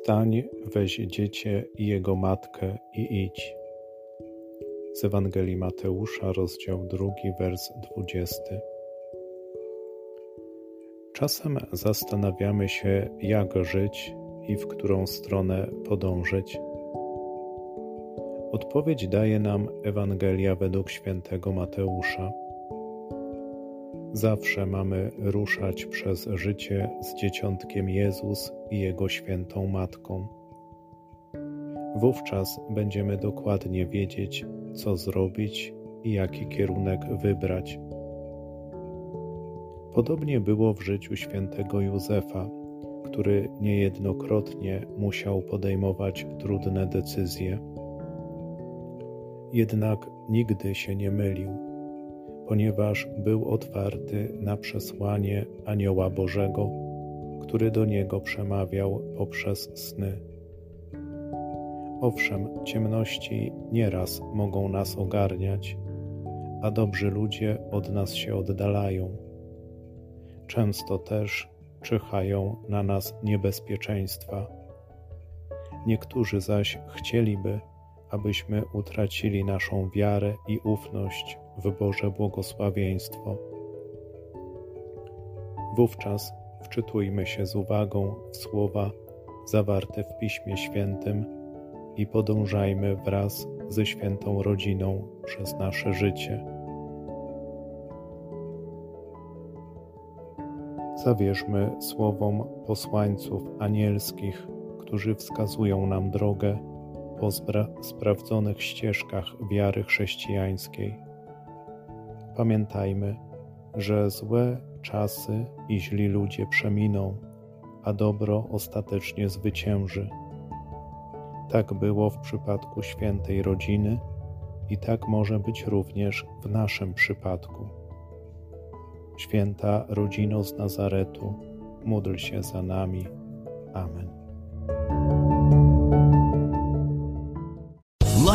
Wstań, weź dziecię i jego matkę i idź. Z Ewangelii Mateusza, rozdział drugi, wers dwudziesty. Czasem zastanawiamy się, jak żyć i w którą stronę podążyć. Odpowiedź daje nam Ewangelia według świętego Mateusza. Zawsze mamy ruszać przez życie z dzieciątkiem Jezus i Jego świętą Matką. Wówczas będziemy dokładnie wiedzieć, co zrobić i jaki kierunek wybrać. Podobnie było w życiu świętego Józefa, który niejednokrotnie musiał podejmować trudne decyzje. Jednak nigdy się nie mylił, ponieważ był otwarty na przesłanie Anioła Bożego, który do niego przemawiał poprzez sny. Owszem, ciemności nieraz mogą nas ogarniać, a dobrzy ludzie od nas się oddalają. Często też czyhają na nas niebezpieczeństwa. Niektórzy zaś chcieliby, abyśmy utracili naszą wiarę i ufność w Boże błogosławieństwo. Wówczas wczytujmy się z uwagą w słowa zawarte w Piśmie Świętym i podążajmy wraz ze świętą rodziną przez nasze życie. Zawierzmy słowom posłańców anielskich, którzy wskazują nam drogę po sprawdzonych ścieżkach wiary chrześcijańskiej. Pamiętajmy, że złe czasy i źli ludzie przeminą, a dobro ostatecznie zwycięży. Tak było w przypadku świętej rodziny i tak może być również w naszym przypadku. Święta rodzino z Nazaretu, módl się za nami. Amen.